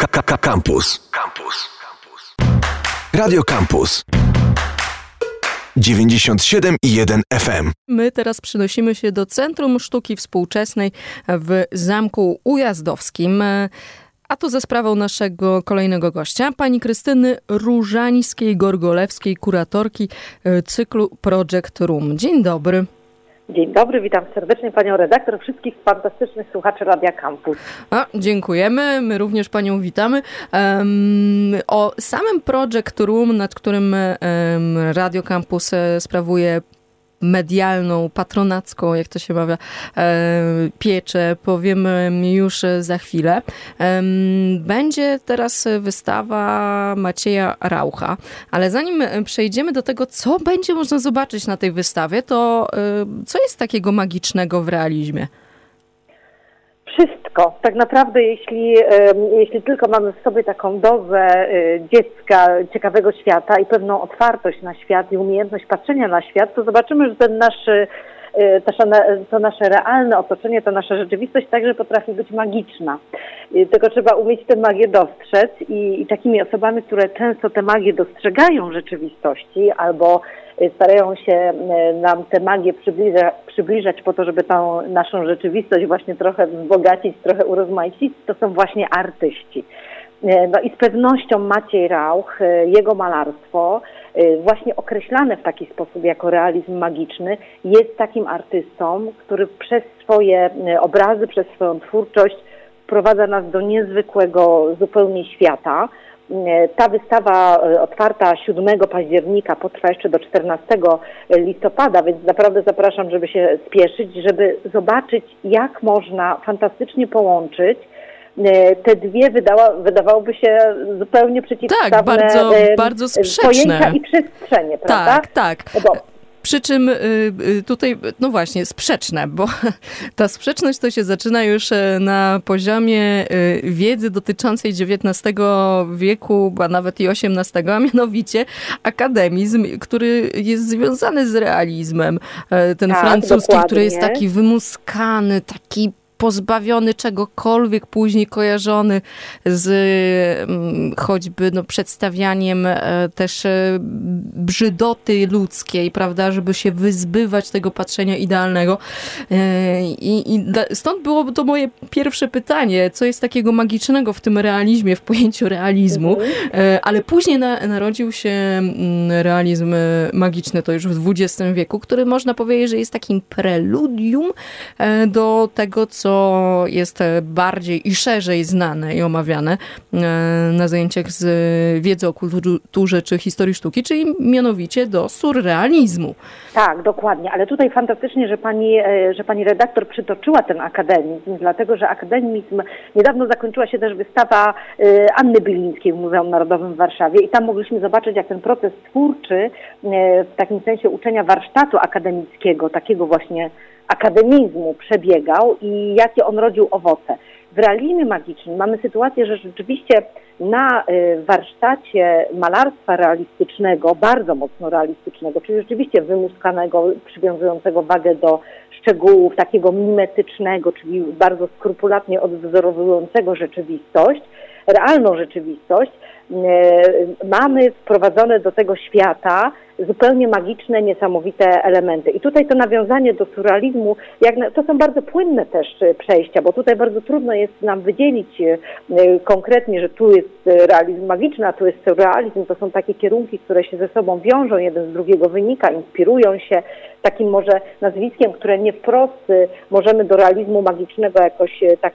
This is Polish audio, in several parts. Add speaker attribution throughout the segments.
Speaker 1: KKK Campus. Campus. Radio Campus. 97,1 FM.
Speaker 2: My teraz przynosimy się do Centrum Sztuki Współczesnej w Zamku Ujazdowskim. A to za sprawą naszego kolejnego gościa, pani Krystyny Różańskiej-Gorgolewskiej, kuratorki e, cyklu Project Room. Dzień dobry.
Speaker 3: Dzień dobry, witam serdecznie panią redaktor, wszystkich fantastycznych słuchaczy Radia Campus.
Speaker 2: A, dziękujemy, my również panią witamy. Um, o samym Project Room, nad którym um, Radio Campus e, sprawuje medialną, patronacką, jak to się mawia, e, pieczę, powiemy już za chwilę. Będzie teraz wystawa Macieja Raucha, ale zanim przejdziemy do tego, co będzie można zobaczyć na tej wystawie, to e, co jest takiego magicznego w realizmie?
Speaker 3: Wszystko. Tak naprawdę, jeśli, jeśli tylko mamy w sobie taką dozę e, dziecka, ciekawego świata i pewną otwartość na świat i umiejętność patrzenia na świat, to zobaczymy, że ten nasz e, to nasze realne otoczenie, to nasza rzeczywistość także potrafi być magiczna. Tylko trzeba umieć tę magię dostrzec i, takimi osobami, które często tę magię dostrzegają w rzeczywistości albo starają się nam tę magię przybliża, przybliżać po to, żeby tą naszą rzeczywistość właśnie trochę wzbogacić, trochę urozmaicić, to są właśnie artyści. E, no i z pewnością Maciej Rauch, e, jego malarstwo, właśnie określane w taki sposób jako realizm magiczny, jest takim artystą, który przez swoje obrazy, przez swoją twórczość wprowadza nas do niezwykłego zupełnie świata, E, ta wystawa e, otwarta 7 października potrwa jeszcze do 14 listopada, więc naprawdę zapraszam, żeby się spieszyć, żeby zobaczyć, jak można fantastycznie połączyć e, te dwie wydała, wydawałoby się zupełnie przeciwstawne
Speaker 2: tak, bardzo, bardzo sprzeczne.
Speaker 3: pojęcia i przestrzenie, prawda?
Speaker 2: Tak, tak. Bo przy czym y, y, tutaj, no właśnie, sprzeczne, bo ta sprzeczność to się zaczyna już e, na poziomie y, wiedzy dotyczącej XIX wieku, a nawet i XVIII, a mianowicie akademizm, który jest związany z realizmem. E, ten tak, francuski, dokładnie. który jest taki wymuskany, taki pozbawiony czegokolwiek, później kojarzony z mm, choćby no, przedstawianiem e, też e, brzydoty ludzkiej, prawda, żeby się wyzbywać tego patrzenia idealnego. E, I, i stąd było to moje pierwsze pytanie, co jest takiego magicznego w tym realizmie, w pojęciu realizmu, mhm. ale później na, narodził się mm, realizm magiczny, to już w XX wieku, który można powiedzieć, że jest takim preludium do tego, co co jest bardziej i szerzej znane i omawiane e, na zajęciach z wiedzy o kulturze czy historii sztuki, czyli mianowicie do surrealizmu.
Speaker 3: Tak, dokładnie, ale tutaj fantastycznie, że pani, e, że pani redaktor przytoczyła ten akademizm, dlatego że akademizm, niedawno zakończyła się też wystawa e, Anny Bilińskiej w Muzeum Narodowym w Warszawie i tam mogliśmy zobaczyć, jak ten proces twórczy w takim sensie uczenia warsztatu akademickiego, takiego właśnie akademizmu przebiegał i jakie on rodził owoce. W realizmie magicznym mamy sytuację, że rzeczywiście na y, warsztacie malarstwa realistycznego, bardzo mocno realistycznego, czyli rzeczywiście wymuskanego, przywiązującego wagę do szczegółów, takiego mimetycznego, czyli bardzo skrupulatnie odwzorowującego rzeczywistość, realną rzeczywistość, y, mamy wprowadzone do tego świata zupełnie magiczne, niesamowite elementy. I tutaj to nawiązanie do surrealizmu, jak na, to są bardzo płynne też e, przejścia, bo tutaj bardzo trudno jest nam wydzielić e, e, konkretnie, że tu jest realizm magiczny, a tu jest surrealizm. To są takie kierunki, które się ze sobą wiążą, jeden z drugiego wynika, inspirują się takim może nazwiskiem, które nie wprost możemy do realizmu magicznego jakoś tak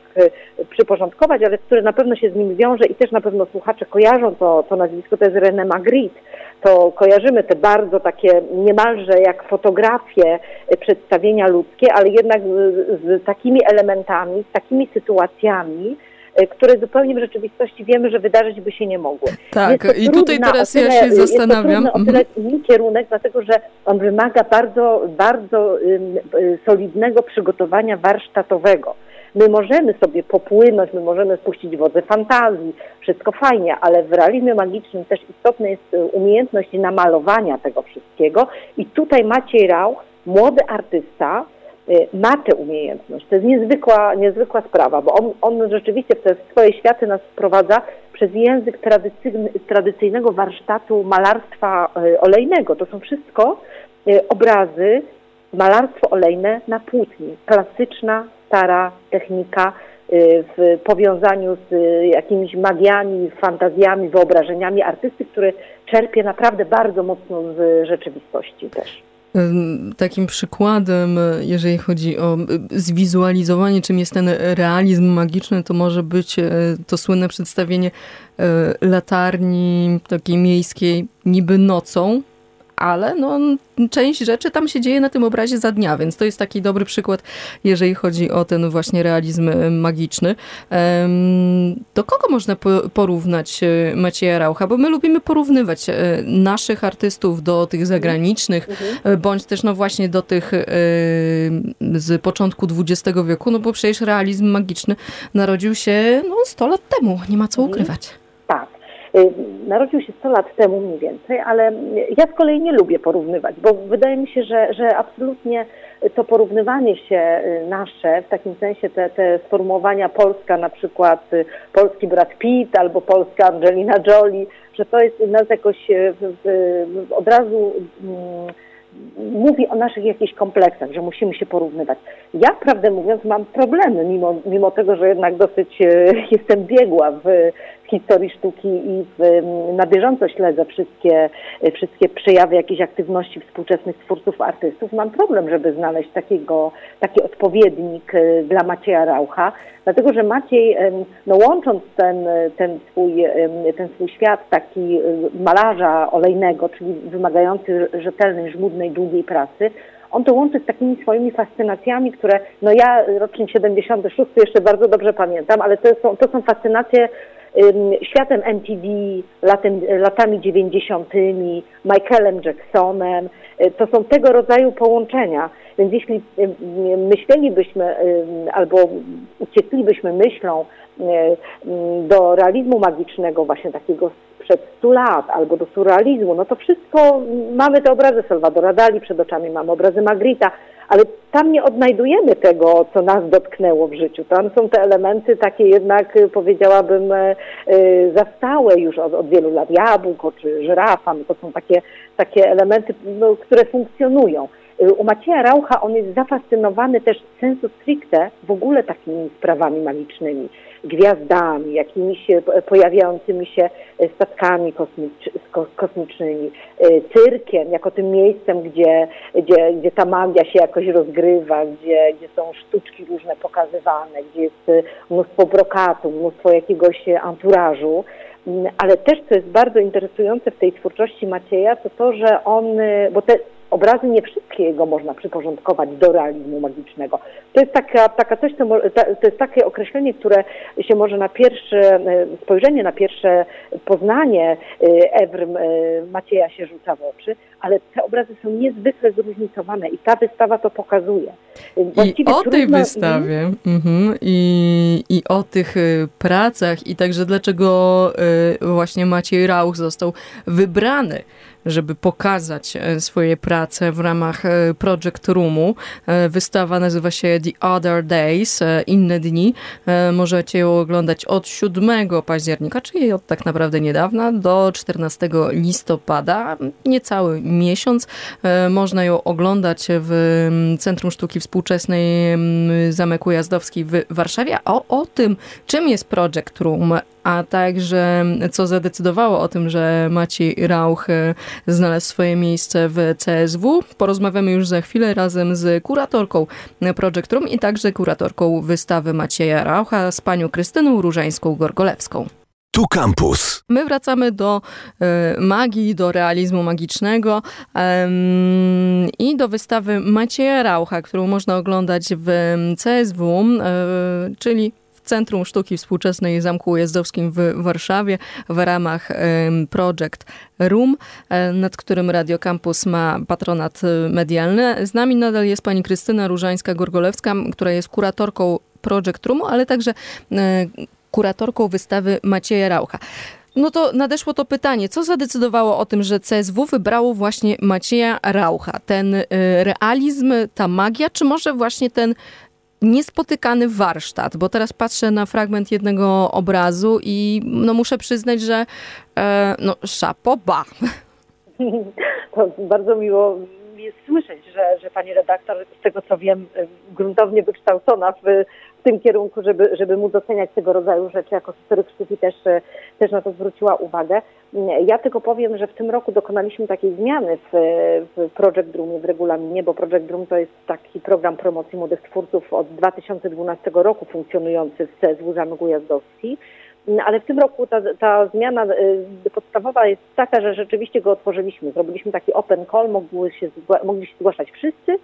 Speaker 3: przyporządkować, ale które na pewno się z nim wiąże i też na pewno słuchacze kojarzą to, to nazwisko, to jest René Magritte to kojarzymy te bardzo takie niemalże jak fotografie e, przedstawienia ludzkie, ale jednak z, z takimi elementami, z takimi sytuacjami, e, które zupełnie w rzeczywistości wiemy, że wydarzyć by się nie mogły.
Speaker 2: Tak, i tutaj teraz tyle, ja się zastanawiam.
Speaker 3: Jest to o tyle mhm. kierunek, dlatego że on wymaga bardzo, bardzo y, solidnego przygotowania warsztatowego. My możemy sobie popłynąć, my możemy spuścić wodze fantazji, wszystko fajnie, ale w realizmie magicznym też istotna jest e, umiejętność namalowania tego wszystkiego i tutaj Maciej Rauch, młody artysta, ma tę umiejętność. To jest niezwykła, niezwykła sprawa, bo on, on rzeczywiście te swoje światy nas wprowadza przez język tradycyjnego warsztatu malarstwa olejnego. To są wszystko obrazy, malarstwo olejne na płótnie. Klasyczna, stara technika y, w powiązaniu z y, jakimiś magiami, fantazjami, wyobrażeniami artysty, który czerpie naprawdę bardzo mocno z rzeczywistości też.
Speaker 2: Takim przykładem, jeżeli chodzi o zwizualizowanie, czym jest ten realizm magiczny, to może być e, to słynne przedstawienie e, latarni takiej miejskiej niby nocą, ale no, część rzeczy tam się dzieje na tym obrazie za dnia, więc to jest taki dobry przykład, jeżeli chodzi o ten właśnie realizm e, magiczny. Do kogo można porównać e, Macieja Raucha? Bo my lubimy porównywać e, naszych artystów do tych zagranicznych, mhm. bądź też no właśnie do tych z początku XX wieku, no bo przecież realizm magiczny narodził się no, 100 lat temu, nie ma co mhm. ukrywać.
Speaker 3: Y, narodził się 100 lat temu mniej więcej, ale ja z kolei nie lubię porównywać, bo wydaje mi się, że, że absolutnie to porównywanie się y, nasze, w takim sensie te, te sformułowania Polska, na przykład y, polski Brad Pitt albo polska Angelina Jolie, że to jest nas jakoś w, w, od razu mm, mówi o naszych jakichś kompleksach, że musimy się porównywać. Ja, prawdę mówiąc, mam problemy, mimo, mimo tego, że jednak dosyć jestem biegła w historii sztuki i w, na bieżąco śledzę wszystkie, wszystkie przejawy jakiejś aktywności współczesnych twórców, artystów, mam problem, żeby znaleźć takiego, taki odpowiednik e, dla Macieja Raucha, dlatego że Maciej, no łącząc ten, ten, swój, ten swój świat taki e, malarza olejnego, czyli wymagający rzetelnej, żmudnej, długiej pracy, on to łączy z takimi swoimi fascynacjami, które, no ja rocznik 76 jeszcze bardzo dobrze pamiętam, ale to są, to są fascynacje światem MTV, latem, latami 90., Michaelem Jacksonem. Y, to są tego rodzaju połączenia. Więc jeśli myślelibyśmy albo ucieklibyśmy myślą do realizmu magicznego, właśnie takiego sprzed 100 lat, albo do surrealizmu, no to wszystko, mamy te obrazy Salvadora Dali, przed oczami mamy obrazy Magrita, ale tam nie odnajdujemy tego, co nas dotknęło w życiu. Tam są te elementy takie jednak, y, powiedziałabym, y, zastałe już od, od wielu lat. Jabłko czy żyrafa, no to są takie, takie elementy, no, które funkcjonują. U Macieja Raucha on jest zafascynowany też sensu stricte w ogóle takimi sprawami magicznymi gwiazdami, jakimiś pojawiającymi się statkami kosmicz, kosmicznymi, e, cyrkiem, jako tym miejscem, gdzie, gdzie, gdzie ta magia się jakoś rozgrywa, gdzie, gdzie są sztuczki różne pokazywane, gdzie jest mnóstwo brokatu, mnóstwo jakiegoś anturażu. Mm, ale też, co jest bardzo interesujące w tej twórczości Macieja, to to, że on, bo te obrazy nie wszystkie jego można przyporządkować do realizmu magicznego. To jest taka, taka coś, to, to jest takie określenie, które się może na pierwsze e, spojrzenie, na pierwsze poznanie e, Ewrym e, Macieja się rzuca w oczy, ale te obrazy są niezwykle zróżnicowane i ta wystawa to pokazuje.
Speaker 2: Właściwie I o tej wystawie mm, i, i o tych pracach i także dlaczego właśnie Maciej Rauch został wybrany żeby pokazać e, swoje prace w ramach e, Project Roomu. E, wystawa nazywa się The Other Days, Inne Dni. Możecie ją oglądać od 7 października, czyli od tak naprawdę niedawna, do 14 listopada, niecały miesiąc. Można ją oglądać w Centrum Sztuki Współczesnej Zamek Ujazdowski w Warszawie. O, o tym, czym jest Project Room, a także co zadecydowało o tym, że Maciej Rauch e, znalazł swoje miejsce w CSW. Porozmawiamy już za chwilę razem z kuratorką Project Room i także kuratorką wystawy Macieja Raucha z panią Krystyną Różańską-Gorgolewską.
Speaker 1: Tu Campus.
Speaker 2: My wracamy do y, magii, do realizmu magicznego i do wystawy Macieja Raucha, którą można oglądać w CSW, y, czyli Centrum Sztuki Współczesnej Zamku Ujazdowskim w Warszawie w ramach Project Room, e, nad którym Radio Campus ma patronat e, medialny. Z nami nadal jest pani Krystyna Różańska-Gorgolewska, która jest kuratorką Project Roomu, ale także e, kuratorką wystawy Macieja Raucha. no to nadeszło to pytanie, co zadecydowało o tym, że CSW wybrało właśnie Macieja Raucha? Ten y, realizm, ta magia, czy może właśnie ten niespotykany warsztat? Bo teraz patrzę na fragment jednego obrazu i no muszę przyznać, że e, no szapo ba.
Speaker 3: To bardzo miło jest słyszeć, że, że pani redaktor, z tego co wiem, gruntownie wykształcona w, w tym kierunku, żeby, żeby móc oceniać tego rodzaju rzeczy jako historyk sztuki też, też na to zwróciła uwagę. Ja tylko powiem, że w tym roku dokonaliśmy takiej zmiany w, w Project Roomie, w regulaminie, bo Project Room to jest taki program promocji młodych twórców od 2012 roku funkcjonujący w CSW Zamek Ujazdowski. Ale w tym roku ta, ta zmiana y, podstawowa jest taka, że rzeczywiście go otworzyliśmy. Zrobiliśmy taki open call, mogli się, mogli się zgłaszać wszyscy,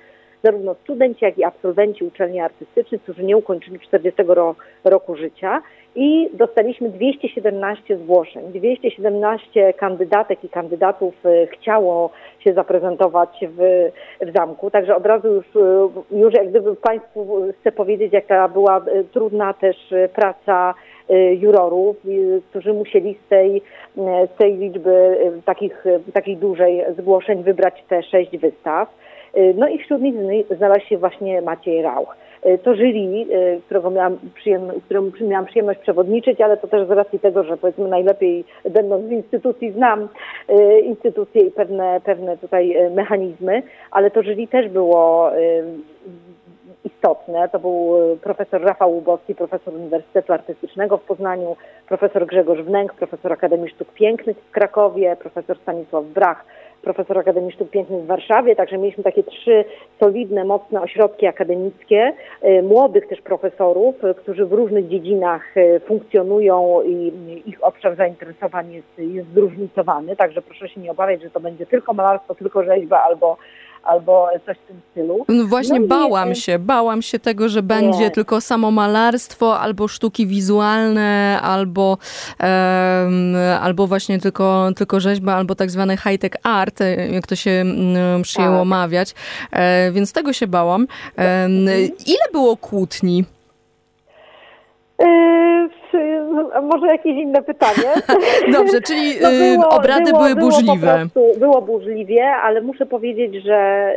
Speaker 3: zarówno studenci, jak i absolwenci uczelni artystycznych, którzy nie ukończyli 40 ro, roku życia i dostaliśmy 217 zgłoszeń. 217 kandydatek i kandydatów y, chciało się zaprezentować w, w zamku, także od razu już, y, już jak gdyby Państwu chcę powiedzieć, jaka była trudna też praca jurorów, y, którzy musieli z tej, y, z tej liczby takich, takiej dużej zgłoszeń wybrać te sześć wystaw. No i wśród nich znalazł się właśnie Maciej Rauch. To jury, którego miałam, przyjem, któremu miałam przyjemność przewodniczyć, ale to też z racji tego, że powiedzmy najlepiej będąc w instytucji znam instytucje i pewne, pewne tutaj mechanizmy, ale to jury też było istotne. To był e, profesor Rafał Łubowski, profesor Uniwersytetu Artystycznego w Poznaniu, profesor Grzegorz Wnęk, profesor Akademii Sztuk Pięknych w Krakowie, profesor Stanisław Brach, profesor Akademii Sztuk Pięknych w Warszawie, także mieliśmy takie trzy solidne, mocne ośrodki akademickie, e, młodych też profesorów, e, którzy w różnych dziedzinach funkcjonują i ich obszar zainteresowań jest, jest zróżnicowany, także proszę się nie obawiać, że to będzie tylko malarstwo, tylko rzeźba albo albo coś w tym stylu.
Speaker 2: No właśnie no bałam i... się, bałam się tego, że będzie nie. tylko samo malarstwo, albo sztuki wizualne, albo, um, albo właśnie tylko, tylko rzeźba, albo tak zwany high-tech art, jak to się um, przyjęło tak. mawiać. E, więc tego się bałam. E, ile było kłótni?
Speaker 3: Yy, może jakieś inne pytanie.
Speaker 2: Dobrze, czyli no y, było, obrady było, były burzliwe.
Speaker 3: Było, prostu, było burzliwie, ale muszę powiedzieć, że,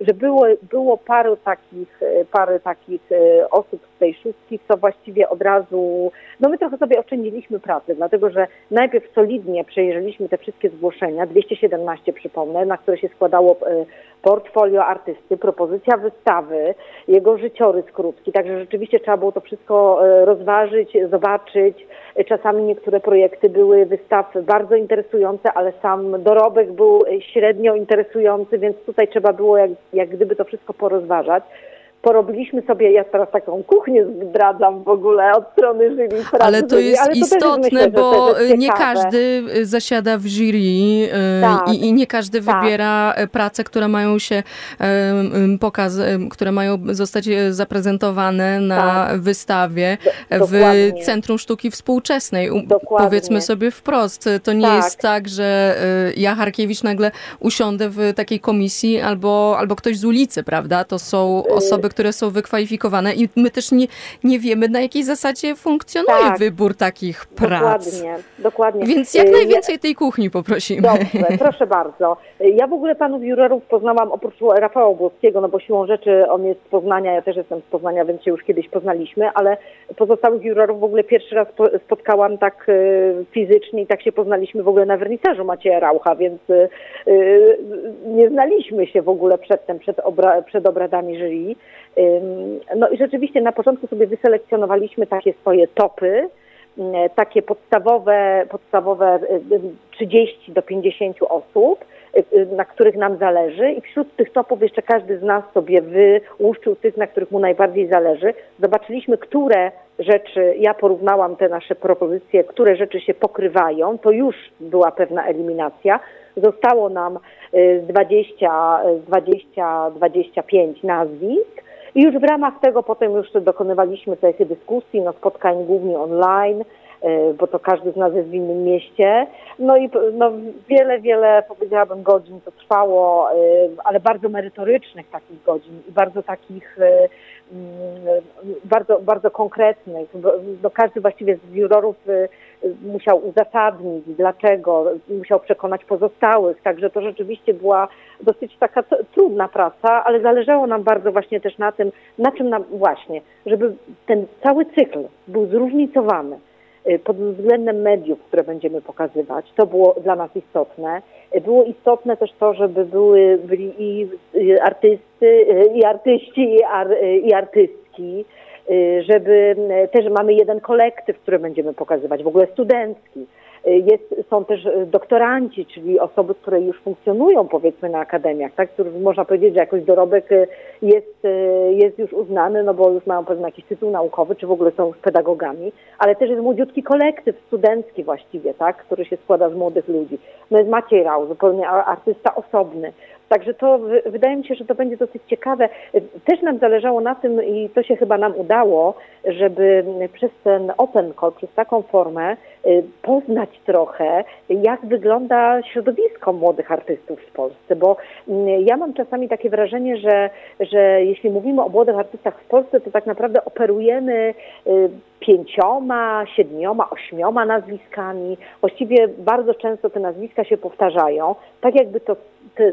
Speaker 3: że było, było paru takich, parę takich y, osób z tej szóstki, co właściwie od razu, no my trochę sobie oszczędziliśmy pracy, dlatego że najpierw solidnie przejrzeliśmy te wszystkie zgłoszenia, 217 przypomnę, na które się składało y, portfolio artysty, propozycja wystawy, jego życiorys krótki, także rzeczywiście trzeba było to wszystko e, rozważyć, zobaczyć. Czasami niektóre projekty były wystaw bardzo interesujące, ale sam dorobek był średnio interesujący, więc tutaj trzeba było jak, jak gdyby to wszystko porozważać porobiliśmy sobie, ja teraz taką kuchnię zdradzam w ogóle od strony jury.
Speaker 2: Ale to jest ale to istotne, myślę, bo nie każdy zasiada w jury y, tak, i, i, nie każdy tak. wybiera e, prace, które mają się pokaz, które mają zostać e, zaprezentowane na tak. wystawie w Centrum Sztuki Współczesnej. Dokładnie. Powiedzmy sobie wprost, to nie tak. jest tak, że e, ja Harkiewicz nagle usiądę w takiej komisji albo, albo ktoś z ulicy, prawda? To są y, osoby, które są wykwalifikowane i my też nie, nie wiemy, na jakiej zasadzie funkcjonuje tak. wybór takich prac.
Speaker 3: Dokładnie, dokładnie.
Speaker 2: Więc jak y, najwięcej tej kuchni poprosimy.
Speaker 3: Dobrze, proszę bardzo. Ja w ogóle panów jurorów poznałam oprócz Rafała Włoskiego, no bo siłą rzeczy on jest z Poznania, ja też jestem z Poznania, więc się już kiedyś poznaliśmy, ale pozostałych jurorów w ogóle pierwszy raz spotkałam tak y, fizycznie i tak się poznaliśmy w ogóle na wernisażu Macieja Raucha, więc y, nie znaliśmy się w ogóle przedtem, przed, obra przed obradami jury. No i rzeczywiście na początku sobie wyselekcjonowaliśmy takie swoje topy, takie podstawowe, podstawowe 30 do 50 osób, na których nam zależy i wśród tych topów jeszcze każdy z nas sobie wyłuszczył tych, na których mu najbardziej zależy. Zobaczyliśmy, które rzeczy, ja porównałam te nasze propozycje, które rzeczy się pokrywają, to już była pewna eliminacja. Zostało nam 20, 20, 25 nazwisk i już w ramach tego potem już dokonywaliśmy tych dyskusji, no spotkań głównie online, bo to każdy z nas jest w innym mieście. No i no, wiele, wiele, powiedziałabym, godzin to trwało, ale bardzo merytorycznych takich godzin i bardzo takich mm, bardzo, bardzo konkretnych. No, każdy właściwie z jurorów musiał uzasadnić, dlaczego, musiał przekonać pozostałych, także to rzeczywiście była dosyć taka trudna praca, ale zależało nam bardzo właśnie też na tym, na czym nam właśnie, żeby ten cały cykl był zróżnicowany pod względem mediów, które będziemy pokazywać. To było dla nas istotne. Y, było istotne też to, żeby były, byli i artysty, y, i artyści, i, ar, i artystki, Y, żeby y, też mamy jeden kolektyw, który będziemy pokazywać, w ogóle studencki. Y, jest, są też doktoranci, czyli osoby, które już funkcjonują powiedzmy na akademiach, tak, których można powiedzieć, że jakoś dorobek jest, jest już uznany, no bo już mają pewien jakiś tytuł naukowy, czy w ogóle są już pedagogami, ale też jest młodziutki kolektyw studencki właściwie, tak, który się składa z młodych ludzi. No jest Maciej Rał, zupełnie artysta osobny, Także to wydaje mi się, że to będzie dosyć ciekawe. Też nam zależało na tym i to się chyba nam udało, żeby przez ten open call, przez taką formę y, poznać trochę, jak wygląda środowisko młodych artystów w Polsce, bo mm, ja mam czasami takie wrażenie, że, że jeśli mówimy o młodych artystach w Polsce, to tak naprawdę operujemy y, pięcioma, siedmioma, ośmioma nazwiskami. Właściwie bardzo często te nazwiska się powtarzają, tak jakby to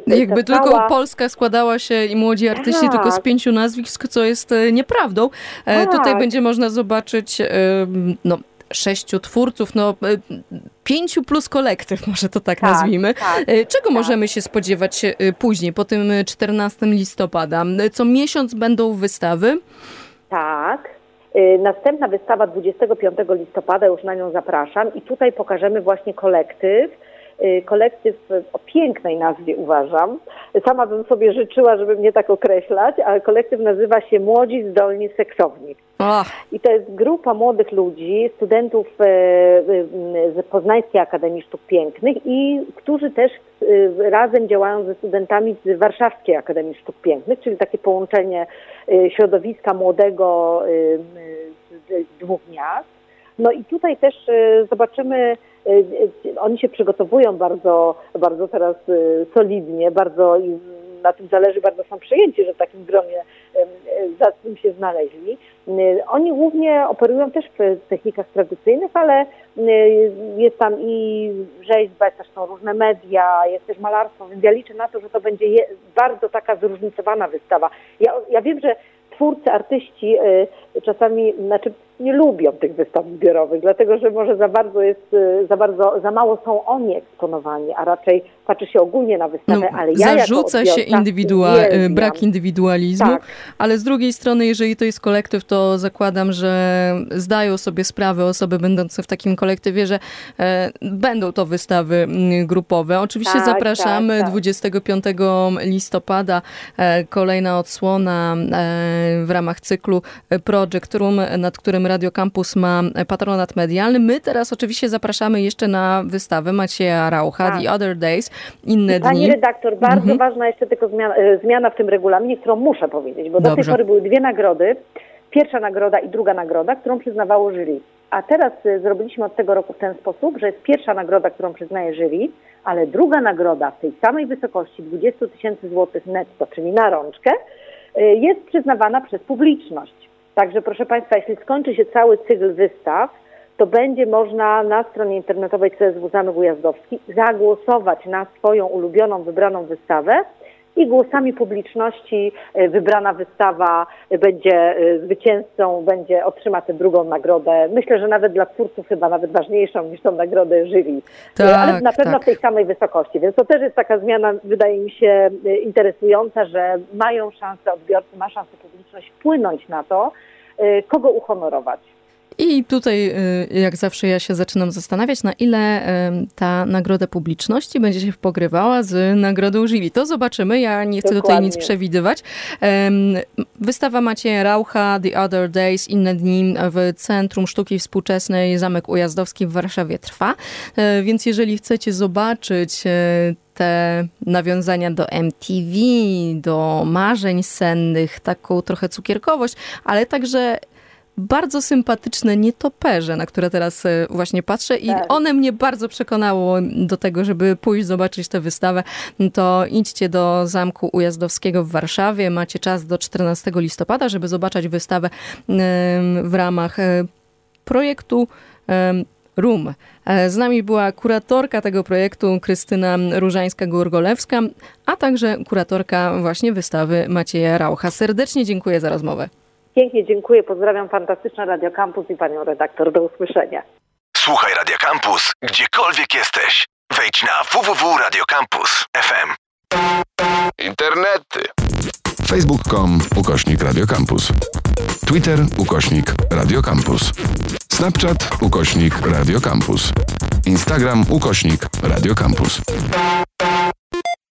Speaker 2: Jakby cała... tylko Polska składała się i młodzi artyści tak. tylko z pięciu nazwisk, co jest e, nieprawdą. E, tak. Tutaj będzie można zobaczyć no, sześciu twórców, no pięciu plus kolektyw, może to tak, tak nazwijmy. Tak, Czego tak. możemy się spodziewać później, po tym 14 listopada? Co miesiąc będą wystawy?
Speaker 3: Tak. Następna wystawa 25 listopada, już na nią zapraszam i tutaj pokażemy właśnie kolektyw, kolektyw o pięknej nazwie uważam. Sama bym sobie życzyła, żeby mnie tak określać, ale kolektyw nazywa się Młodzi Zdolni Seksowni. Ach. I to jest grupa młodych ludzi, studentów e, e, z Poznańskiej Akademii Sztuk Pięknych i którzy też e, razem działają ze studentami z Warszawskiej Akademii Sztuk Pięknych, czyli takie połączenie środowiska młodego z dwóch miast. No i tutaj też zobaczymy Y, y, oni się przygotowują bardzo, bardzo teraz y, solidnie, bardzo na tym zależy, bardzo są przejęci, że w takim gronie zacnym się znaleźli. Oni głównie operują też w technikach tradycyjnych, ale jest tam i rzeźba, też są różne media, jest też malarstwo, więc ja liczę na to, że to będzie bardzo taka zróżnicowana wystawa. Ja, ja wiem, że twórcy, artyści czasami, znaczy nie lubią tych wystaw zbiorowych, dlatego że może za bardzo jest, y, za bardzo, za mało są oni eksponowani, a raczej patrzy się ogólnie na wystawę, no, ale ja
Speaker 2: Zarzuca się indywidua y, brak indywidualizmu, tak. ale z drugiej strony, jeżeli to jest kolektyw, to zakładam, że zdają sobie sprawę osoby będące w takim kolektywie, że e, będą to wystawy mm, grupowe. Oczywiście tak, zapraszamy tak, 25 tak. listopada, e, kolejna odsłona e, w ramach cyklu Project Room, nad którym Radio Campus ma patronat medialny. My teraz oczywiście zapraszamy jeszcze na wystawę Macieja Raucha, tak. The Other Days, inne
Speaker 3: Pani
Speaker 2: dni.
Speaker 3: redaktor, bardzo mhm. ważna jeszcze tylko zmiana, e, zmiana, w tym regulaminie, którą muszę powiedzieć, bo Dobrze. do tej pory były dwie nagrody. Pierwsza nagroda i druga nagroda, którą przyznawało jury. A teraz e, zrobiliśmy od tego roku w ten sposób, że jest pierwsza nagroda, którą przyznaje jury, ale druga nagroda w tej samej wysokości 20 tysięcy złotych netto, czyli na rączkę, e, jest przyznawana przez publiczność. Także proszę Państwa, jeśli skończy się cały cykl wystaw, to będzie można na stronie internetowej CSW Zamek Ujazdowski zagłosować na swoją ulubioną, wybraną wystawę i głosami publiczności e, wybrana wystawa będzie e, zwycięzcą, będzie otrzyma tę drugą nagrodę. Myślę, że nawet dla twórców chyba nawet ważniejszą niż tą nagrodę jury, tak, ale na pewno tak. w tej samej wysokości. Więc to też jest taka zmiana, wydaje mi się, interesująca, że mają szansę odbiorcy, ma szansę publiczność wpłynąć na to, kogo uhonorować.
Speaker 2: I tutaj, y, jak zawsze, ja się zaczynam zastanawiać, na ile ta nagroda publiczności będzie się pogrywała z nagrodą jury. To zobaczymy, ja nie chcę Dokładnie. tutaj nic przewidywać. Wystawa Macieja Raucha, The Other Days, Inne Dni w Centrum Sztuki Współczesnej Zamek Ujazdowski w Warszawie trwa. E, więc jeżeli chcecie zobaczyć e, te nawiązania do MTV, do marzeń sennych, taką trochę cukierkowość, ale także bardzo sympatyczne nietoperze, na które teraz e, właśnie patrzę i
Speaker 3: Tak.
Speaker 2: one mnie bardzo przekonało do tego, żeby pójść zobaczyć tę wystawę. To idźcie do Zamku Ujazdowskiego w Warszawie. Macie czas do 14 listopada, żeby zobaczyć wystawę w ramach e, projektu RUM. E, Z nami była kuratorka tego projektu Krystyna Różańska-Górgolewska, a także kuratorka właśnie wystawy Macieja Raucha. Serdecznie dziękuję za rozmowę.
Speaker 3: Pięknie dziękuję, pozdrawiam fantastyczne Radio Campus i panią redaktor. Do usłyszenia.
Speaker 1: Słuchaj Radio Campus, gdziekolwiek jesteś. Wejdź na www.radiocampus.fm.
Speaker 4: Internety. Facebook.com ukośnik Radiocampus. Twitter ukośnik Radiocampus. Snapchat ukośnik Radiocampus. Instagram ukośnik Radiocampus.